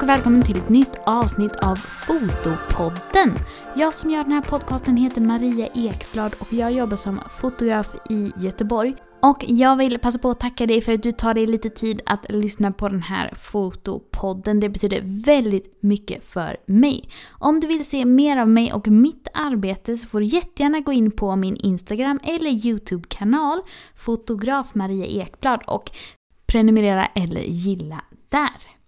Hej och välkommen till ett nytt avsnitt av Fotopodden. Jag som gör den här podcasten heter Maria Ekblad och jag jobbar som fotograf i Göteborg. Och jag vill passa på att tacka dig för att du tar dig lite tid att lyssna på den här fotopodden. Det betyder väldigt mycket för mig. Om du vill se mer av mig och mitt arbete så får du jättegärna gå in på min Instagram eller YouTube-kanal Fotograf Maria Ekblad och prenumerera eller gilla där.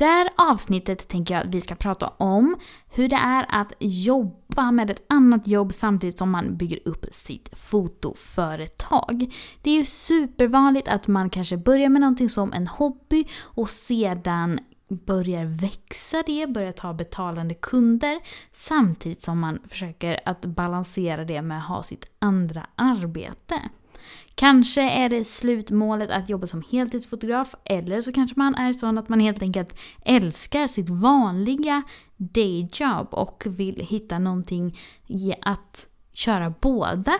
Det här avsnittet tänker jag att vi ska prata om hur det är att jobba med ett annat jobb samtidigt som man bygger upp sitt fotoföretag. Det är ju supervanligt att man kanske börjar med någonting som en hobby och sedan börjar växa det, börjar ta betalande kunder samtidigt som man försöker att balansera det med att ha sitt andra arbete. Kanske är det slutmålet att jobba som heltidsfotograf eller så kanske man är sån att man helt enkelt älskar sitt vanliga dayjob och vill hitta någonting att köra båda.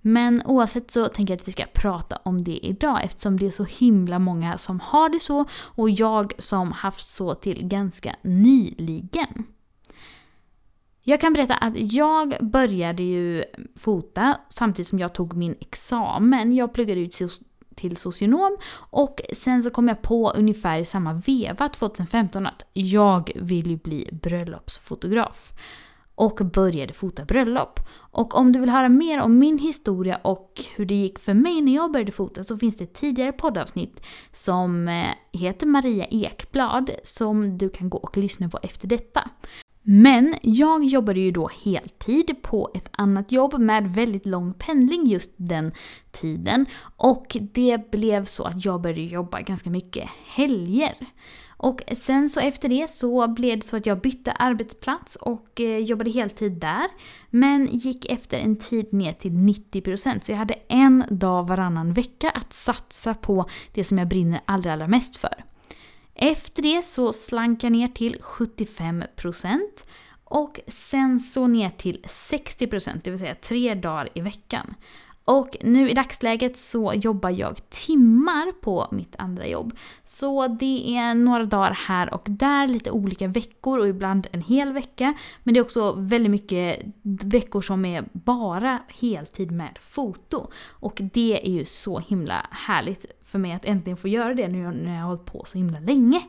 Men oavsett så tänker jag att vi ska prata om det idag eftersom det är så himla många som har det så och jag som haft så till ganska nyligen. Jag kan berätta att jag började ju fota samtidigt som jag tog min examen. Jag pluggade ut till socionom och sen så kom jag på ungefär i samma veva 2015 att jag vill ju bli bröllopsfotograf. Och började fota bröllop. Och om du vill höra mer om min historia och hur det gick för mig när jag började fota så finns det ett tidigare poddavsnitt som eh, heter Maria Ekblad som du kan gå och lyssna på efter detta. Men jag jobbade ju då heltid på ett annat jobb med väldigt lång pendling just den tiden. Och det blev så att jag började jobba ganska mycket helger. Och sen så efter det så blev det så att jag bytte arbetsplats och eh, jobbade heltid där. Men gick efter en tid ner till 90% så jag hade en dag varannan vecka att satsa på det som jag brinner allra, allra mest för. Efter det så slank jag ner till 75% och sen så ner till 60%, det vill säga tre dagar i veckan. Och nu i dagsläget så jobbar jag timmar på mitt andra jobb. Så det är några dagar här och där, lite olika veckor och ibland en hel vecka. Men det är också väldigt mycket veckor som är bara heltid med foto. Och det är ju så himla härligt för mig att äntligen få göra det nu när jag har hållit på så himla länge.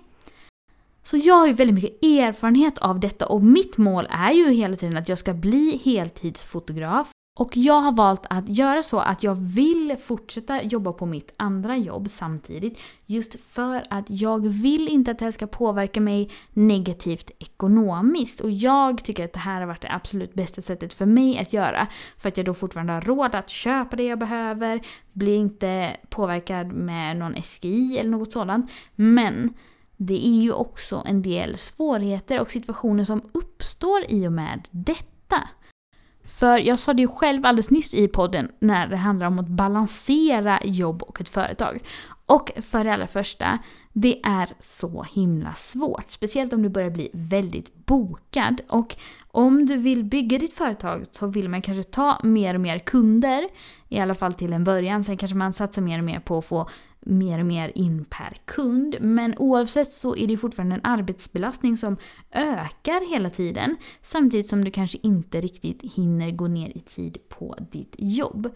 Så jag har ju väldigt mycket erfarenhet av detta och mitt mål är ju hela tiden att jag ska bli heltidsfotograf. Och jag har valt att göra så att jag vill fortsätta jobba på mitt andra jobb samtidigt. Just för att jag vill inte att det här ska påverka mig negativt ekonomiskt. Och jag tycker att det här har varit det absolut bästa sättet för mig att göra. För att jag då fortfarande har råd att köpa det jag behöver, blir inte påverkad med någon SGI eller något sådant. Men det är ju också en del svårigheter och situationer som uppstår i och med detta. För jag sa det ju själv alldeles nyss i podden när det handlar om att balansera jobb och ett företag. Och för det allra första, det är så himla svårt. Speciellt om du börjar bli väldigt bokad. Och om du vill bygga ditt företag så vill man kanske ta mer och mer kunder. I alla fall till en början. Sen kanske man satsar mer och mer på att få mer och mer in per kund. Men oavsett så är det fortfarande en arbetsbelastning som ökar hela tiden. Samtidigt som du kanske inte riktigt hinner gå ner i tid på ditt jobb.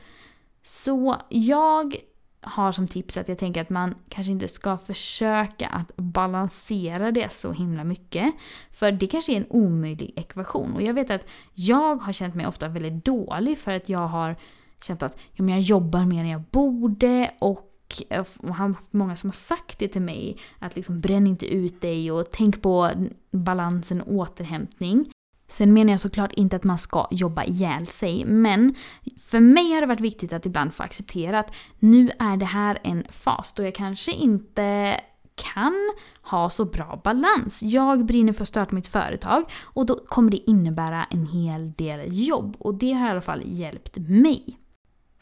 Så jag har som tips att jag tänker att man kanske inte ska försöka att balansera det så himla mycket. För det kanske är en omöjlig ekvation. Och jag vet att jag har känt mig ofta väldigt dålig för att jag har känt att ja, men jag jobbar mer än jag borde och Eh, och han har haft många som har sagt det till mig. Att liksom bränn inte ut dig och tänk på balansen och återhämtning. Sen menar jag såklart inte att man ska jobba ihjäl sig, men för mig har det varit viktigt att ibland få acceptera att nu är det här en fas då jag kanske inte kan ha så bra balans. Jag brinner för att starta mitt företag och då kommer det innebära en hel del jobb och det har i alla fall hjälpt mig.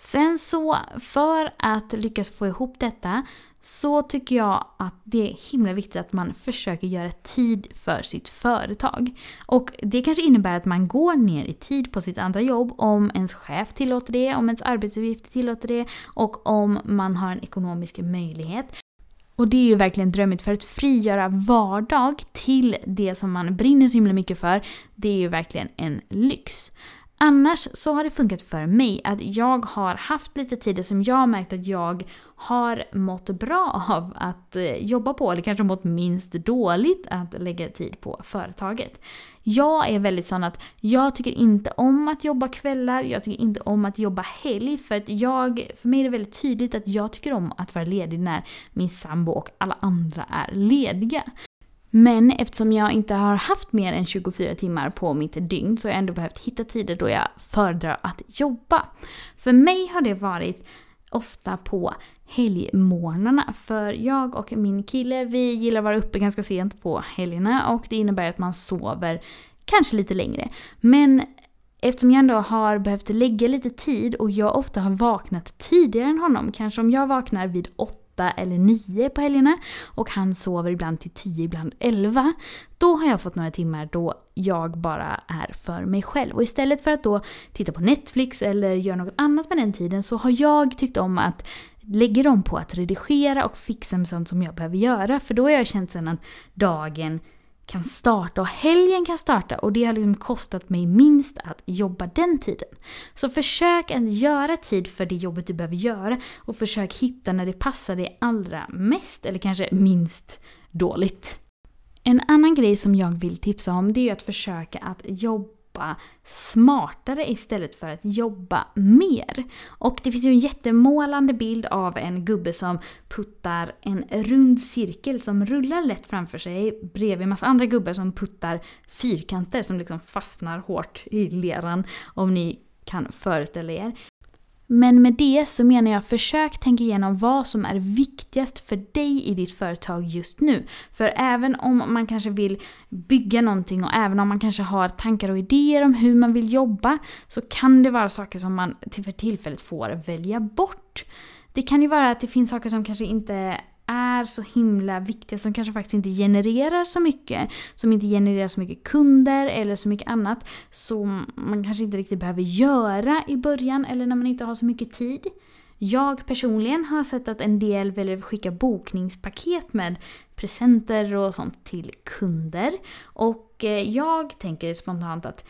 Sen så, för att lyckas få ihop detta så tycker jag att det är himla viktigt att man försöker göra tid för sitt företag. Och det kanske innebär att man går ner i tid på sitt andra jobb om ens chef tillåter det, om ens arbetsuppgifter tillåter det och om man har en ekonomisk möjlighet. Och det är ju verkligen drömmigt för att frigöra vardag till det som man brinner så himla mycket för, det är ju verkligen en lyx. Annars så har det funkat för mig att jag har haft lite tider som jag har märkt att jag har mått bra av att eh, jobba på, eller kanske mått minst dåligt att lägga tid på företaget. Jag är väldigt sån att jag tycker inte om att jobba kvällar, jag tycker inte om att jobba helg för att jag, för mig är det väldigt tydligt att jag tycker om att vara ledig när min sambo och alla andra är lediga. Men eftersom jag inte har haft mer än 24 timmar på mitt dygn så har jag ändå behövt hitta tider då jag föredrar att jobba. För mig har det varit ofta på helgmorgnarna. För jag och min kille, vi gillar att vara uppe ganska sent på helgerna och det innebär att man sover kanske lite längre. Men eftersom jag ändå har behövt lägga lite tid och jag ofta har vaknat tidigare än honom, kanske om jag vaknar vid åtta åtta eller nio på helgerna och han sover ibland till tio, ibland elva. Då har jag fått några timmar då jag bara är för mig själv. Och istället för att då titta på Netflix eller göra något annat med den tiden så har jag tyckt om att lägga dem på att redigera och fixa med sånt som jag behöver göra. För då har jag känt sen att dagen kan starta och helgen kan starta och det har liksom kostat mig minst att jobba den tiden. Så försök att göra tid för det jobbet du behöver göra och försök hitta när det passar dig allra mest eller kanske minst dåligt. En annan grej som jag vill tipsa om det är att försöka att jobba jobba smartare istället för att jobba mer. Och det finns ju en jättemålande bild av en gubbe som puttar en rund cirkel som rullar lätt framför sig bredvid massa andra gubbar som puttar fyrkanter som liksom fastnar hårt i leran om ni kan föreställa er. Men med det så menar jag försök tänka igenom vad som är viktigast för dig i ditt företag just nu. För även om man kanske vill bygga någonting och även om man kanske har tankar och idéer om hur man vill jobba så kan det vara saker som man för tillfället får välja bort. Det kan ju vara att det finns saker som kanske inte är så himla viktiga som kanske faktiskt inte genererar så mycket. Som inte genererar så mycket kunder eller så mycket annat. Som man kanske inte riktigt behöver göra i början eller när man inte har så mycket tid. Jag personligen har sett att en del väljer att skicka bokningspaket med presenter och sånt till kunder. Och eh, jag tänker spontant att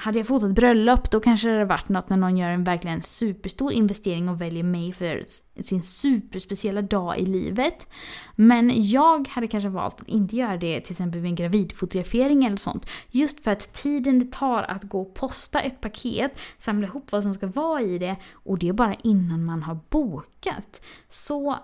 hade jag fotat bröllop då kanske det hade varit något när någon gör en verkligen superstor investering och väljer mig för sin superspeciella dag i livet. Men jag hade kanske valt att inte göra det till exempel vid en gravidfotografering eller sånt. Just för att tiden det tar att gå och posta ett paket, samla ihop vad som ska vara i det och det är bara innan man har bokat. Så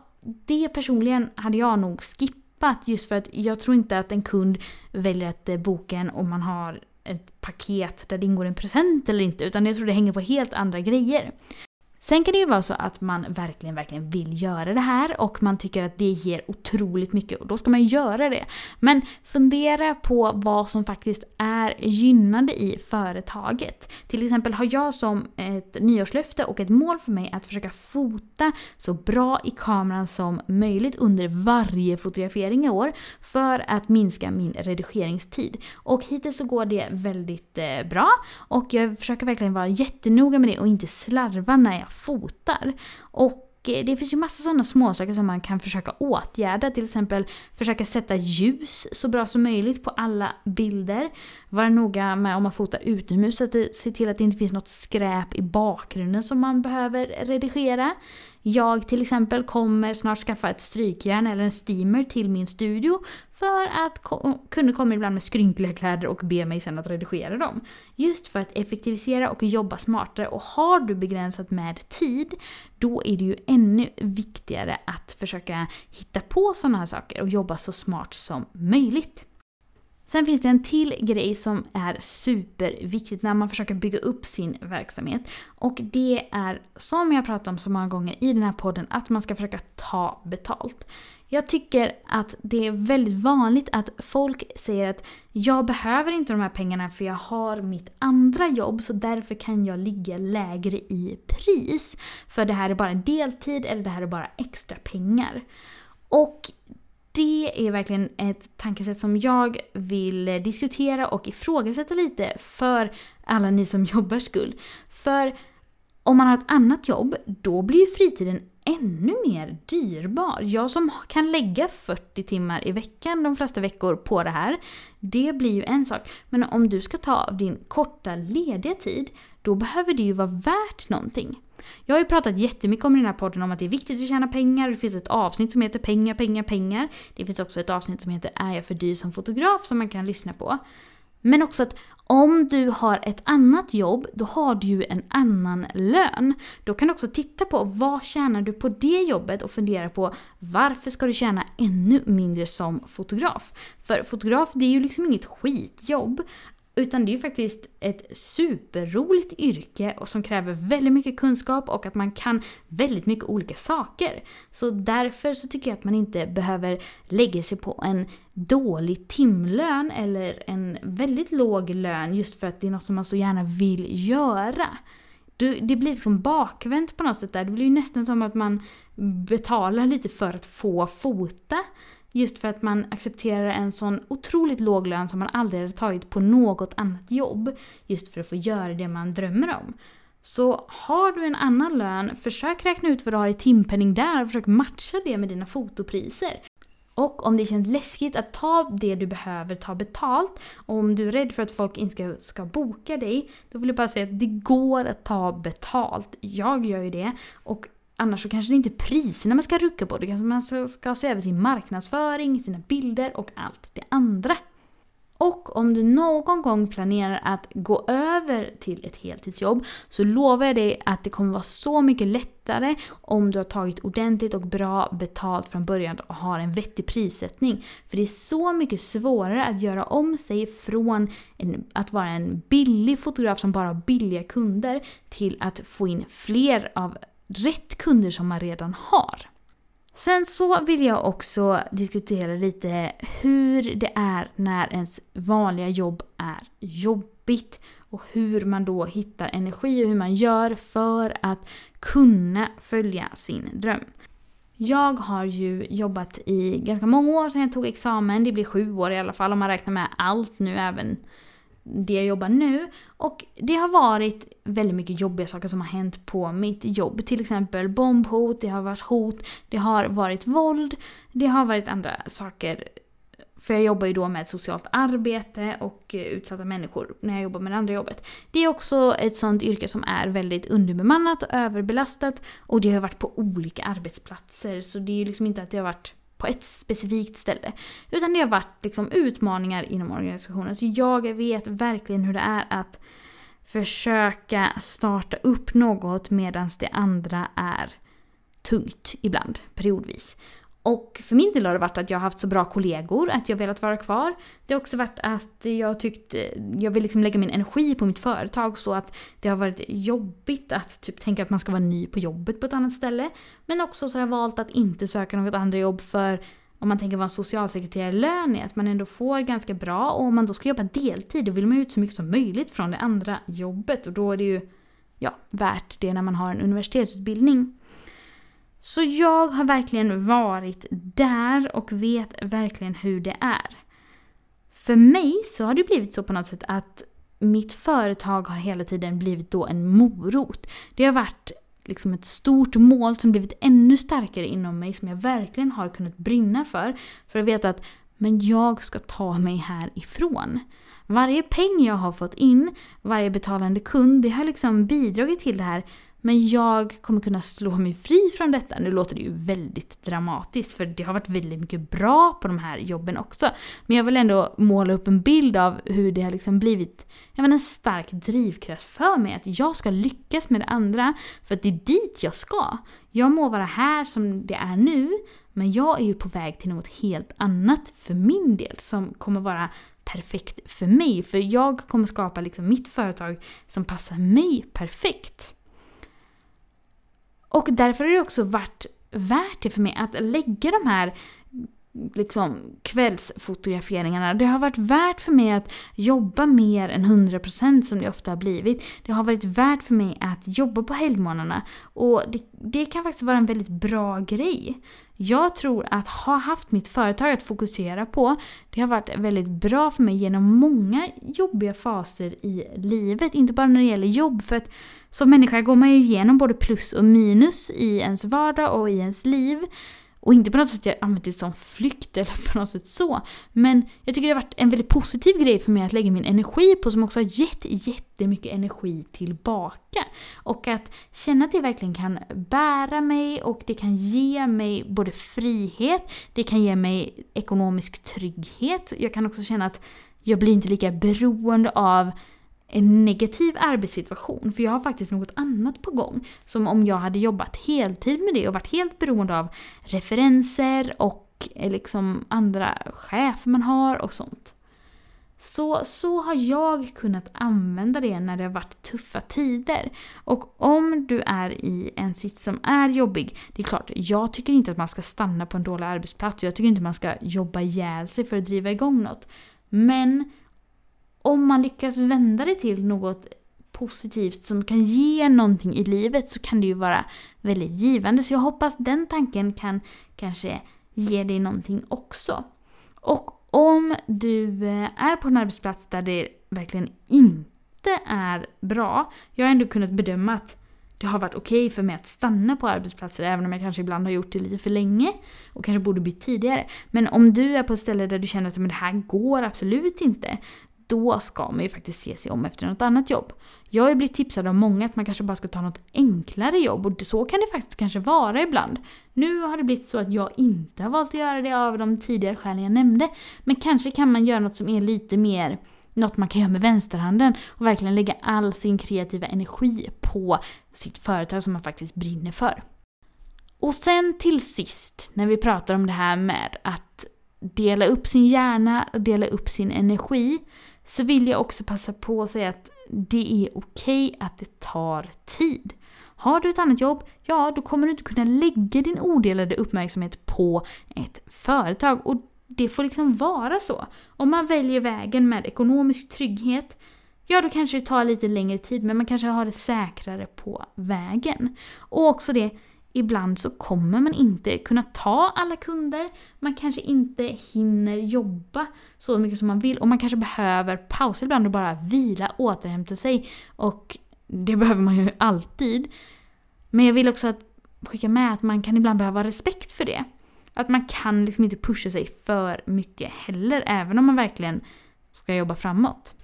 det personligen hade jag nog skippat just för att jag tror inte att en kund väljer att eh, boka en om man har ett paket där det ingår en present eller inte, utan jag tror det hänger på helt andra grejer. Sen kan det ju vara så att man verkligen, verkligen vill göra det här och man tycker att det ger otroligt mycket och då ska man ju göra det. Men fundera på vad som faktiskt är gynnande i företaget. Till exempel har jag som ett nyårslöfte och ett mål för mig att försöka fota så bra i kameran som möjligt under varje fotografering i år för att minska min redigeringstid. Och hittills så går det väldigt eh, bra och jag försöker verkligen vara jättenoga med det och inte slarva när jag fotar. Och eh, det finns ju massa sådana småsaker som man kan försöka åtgärda. Till exempel försöka sätta ljus så bra som möjligt på alla bilder. Vara noga med om man fotar utomhus, att se till att det inte finns något skräp i bakgrunden som man behöver redigera. Jag till exempel kommer snart skaffa ett strykjärn eller en steamer till min studio för att kunder kommer ibland med skrynkliga kläder och ber mig sen att redigera dem. Just för att effektivisera och jobba smartare och har du begränsat med tid då är det ju ännu viktigare att försöka hitta på sådana här saker och jobba så smart som möjligt. Sen finns det en till grej som är superviktigt när man försöker bygga upp sin verksamhet. Och det är, som jag pratat om så många gånger i den här podden, att man ska försöka ta betalt. Jag tycker att det är väldigt vanligt att folk säger att jag behöver inte de här pengarna för jag har mitt andra jobb så därför kan jag ligga lägre i pris. För det här är bara deltid eller det här är bara extra pengar. Och det är verkligen ett tankesätt som jag vill diskutera och ifrågasätta lite för alla ni som jobbar skull. För Om man har ett annat jobb, då blir ju fritiden ännu mer dyrbar. Jag som kan lägga 40 timmar i veckan de flesta veckor på det här, det blir ju en sak. Men om du ska ta av din korta lediga tid, då behöver det ju vara värt någonting. Jag har ju pratat jättemycket om i den här podden om att det är viktigt att tjäna pengar. Det finns ett avsnitt som heter pengar, pengar, pengar. Det finns också ett avsnitt som heter är jag för dyr som fotograf som man kan lyssna på. Men också att om du har ett annat jobb, då har du ju en annan lön. Då kan du också titta på vad tjänar du på det jobbet och fundera på varför ska du tjäna ännu mindre som fotograf? För fotograf, det är ju liksom inget skitjobb. Utan det är ju faktiskt ett superroligt yrke och som kräver väldigt mycket kunskap och att man kan väldigt mycket olika saker. Så därför så tycker jag att man inte behöver lägga sig på en dålig timlön eller en väldigt låg lön just för att det är något som man så gärna vill göra. Det blir liksom bakvänt på något sätt där. Det blir ju nästan som att man betalar lite för att få fota. Just för att man accepterar en sån otroligt låg lön som man aldrig hade tagit på något annat jobb. Just för att få göra det man drömmer om. Så har du en annan lön, försök räkna ut vad du har i timpenning där och försök matcha det med dina fotopriser. Och om det känns läskigt att ta det du behöver ta betalt, och om du är rädd för att folk inte ska, ska boka dig, då vill jag bara säga att det går att ta betalt. Jag gör ju det. Och Annars så kanske det inte är priserna man ska rucka på. Det kanske man ska se över sin marknadsföring, sina bilder och allt det andra. Och om du någon gång planerar att gå över till ett heltidsjobb så lovar jag dig att det kommer vara så mycket lättare om du har tagit ordentligt och bra betalt från början och har en vettig prissättning. För det är så mycket svårare att göra om sig från en, att vara en billig fotograf som bara har billiga kunder till att få in fler av rätt kunder som man redan har. Sen så vill jag också diskutera lite hur det är när ens vanliga jobb är jobbigt och hur man då hittar energi och hur man gör för att kunna följa sin dröm. Jag har ju jobbat i ganska många år sedan jag tog examen, det blir sju år i alla fall om man räknar med allt nu även det jag jobbar nu. Och det har varit väldigt mycket jobbiga saker som har hänt på mitt jobb. Till exempel bombhot, det har varit hot, det har varit våld, det har varit andra saker. För jag jobbar ju då med socialt arbete och eh, utsatta människor när jag jobbar med det andra jobbet. Det är också ett sånt yrke som är väldigt underbemannat och överbelastat och det har varit på olika arbetsplatser så det är ju liksom inte att det har varit på ett specifikt ställe. Utan det har varit liksom utmaningar inom organisationen. Så jag vet verkligen hur det är att försöka starta upp något medan det andra är tungt ibland, periodvis. Och för min del har det varit att jag har haft så bra kollegor att jag velat vara kvar. Det har också varit att jag tyckt, jag vill liksom lägga min energi på mitt företag så att det har varit jobbigt att typ tänka att man ska vara ny på jobbet på ett annat ställe. Men också så har jag valt att inte söka något andra jobb för om man tänker vad en socialsekreterarlön är, att man ändå får ganska bra och om man då ska jobba deltid då vill man ju ut så mycket som möjligt från det andra jobbet och då är det ju ja, värt det när man har en universitetsutbildning. Så jag har verkligen varit där och vet verkligen hur det är. För mig så har det blivit så på något sätt att mitt företag har hela tiden blivit då en morot. Det har varit liksom ett stort mål som blivit ännu starkare inom mig som jag verkligen har kunnat brinna för. För att veta att men jag ska ta mig härifrån. Varje peng jag har fått in, varje betalande kund, det har liksom bidragit till det här men jag kommer kunna slå mig fri från detta. Nu låter det ju väldigt dramatiskt för det har varit väldigt mycket bra på de här jobben också. Men jag vill ändå måla upp en bild av hur det har liksom blivit jag menar, en stark drivkraft för mig. Att jag ska lyckas med det andra för att det är dit jag ska. Jag må vara här som det är nu men jag är ju på väg till något helt annat för min del som kommer vara perfekt för mig. För jag kommer skapa liksom mitt företag som passar mig perfekt. Och därför har det också varit värt det för mig att lägga de här liksom kvällsfotograferingarna. Det har varit värt för mig att jobba mer än 100% som det ofta har blivit. Det har varit värt för mig att jobba på helgmånaderna och det, det kan faktiskt vara en väldigt bra grej. Jag tror att ha haft mitt företag att fokusera på, det har varit väldigt bra för mig genom många jobbiga faser i livet. Inte bara när det gäller jobb, för att som människa går man ju igenom både plus och minus i ens vardag och i ens liv. Och inte på något sätt jag använt det som flykt eller på något sätt så. Men jag tycker det har varit en väldigt positiv grej för mig att lägga min energi på som också har gett jättemycket energi tillbaka. Och att känna att det verkligen kan bära mig och det kan ge mig både frihet, det kan ge mig ekonomisk trygghet. Jag kan också känna att jag blir inte lika beroende av en negativ arbetssituation. För jag har faktiskt något annat på gång. Som om jag hade jobbat heltid med det och varit helt beroende av referenser och eh, liksom andra chefer man har och sånt. Så, så har jag kunnat använda det när det har varit tuffa tider. Och om du är i en sits som är jobbig, det är klart, jag tycker inte att man ska stanna på en dålig arbetsplats och jag tycker inte att man ska jobba ihjäl sig för att driva igång något. Men om man lyckas vända det till något positivt som kan ge någonting i livet så kan det ju vara väldigt givande. Så jag hoppas den tanken kan kanske ge dig någonting också. Och om du eh, är på en arbetsplats där det verkligen inte är bra, jag har ändå kunnat bedöma att det har varit okej okay för mig att stanna på arbetsplatser även om jag kanske ibland har gjort det lite för länge och kanske borde bytt tidigare. Men om du är på ett ställe där du känner att det här går absolut inte, då ska man ju faktiskt se sig om efter något annat jobb. Jag har ju blivit tipsad av många att man kanske bara ska ta något enklare jobb och så kan det faktiskt kanske vara ibland. Nu har det blivit så att jag inte har valt att göra det av de tidigare skälen jag nämnde. Men kanske kan man göra något som är lite mer något man kan göra med vänsterhanden och verkligen lägga all sin kreativa energi på sitt företag som man faktiskt brinner för. Och sen till sist, när vi pratar om det här med att dela upp sin hjärna och dela upp sin energi, så vill jag också passa på att säga att det är okej okay att det tar tid. Har du ett annat jobb, ja då kommer du inte kunna lägga din odelade uppmärksamhet på ett företag. Och det får liksom vara så. Om man väljer vägen med ekonomisk trygghet, ja då kanske det tar lite längre tid men man kanske har det säkrare på vägen. Och också det, ibland så kommer man inte kunna ta alla kunder, man kanske inte hinner jobba så mycket som man vill och man kanske behöver pausa ibland och bara vila, återhämta sig. Och det behöver man ju alltid. Men jag vill också att skicka med att man kan ibland behöva respekt för det. Att man kan liksom inte pusha sig för mycket heller, även om man verkligen ska jobba framåt.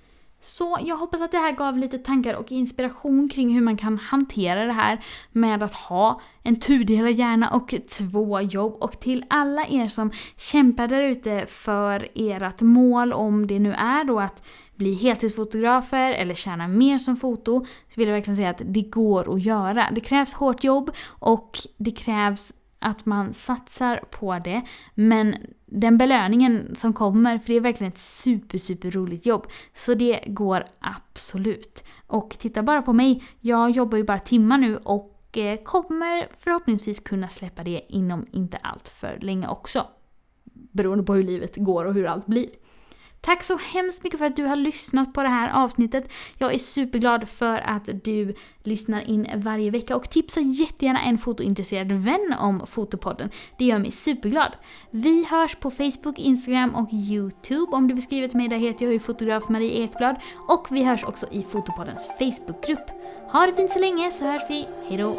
Så jag hoppas att det här gav lite tankar och inspiration kring hur man kan hantera det här med att ha en tudelad hjärna och två jobb. Och till alla er som kämpar där ute för ert mål, om det nu är då att bli heltidsfotografer eller tjäna mer som foto, så vill jag verkligen säga att det går att göra. Det krävs hårt jobb och det krävs att man satsar på det. Men den belöningen som kommer, för det är verkligen ett super, super roligt jobb. Så det går absolut. Och titta bara på mig, jag jobbar ju bara timmar nu och eh, kommer förhoppningsvis kunna släppa det inom inte allt för länge också. Beroende på hur livet går och hur allt blir. Tack så hemskt mycket för att du har lyssnat på det här avsnittet. Jag är superglad för att du lyssnar in varje vecka och tipsa jättegärna en fotointresserad vän om Fotopodden. Det gör mig superglad. Vi hörs på Facebook, Instagram och YouTube. Om du vill skriva till mig där heter jag ju fotograf Marie Ekblad och vi hörs också i Fotopoddens Facebookgrupp. Ha det fint så länge så hörs vi. Hejdå!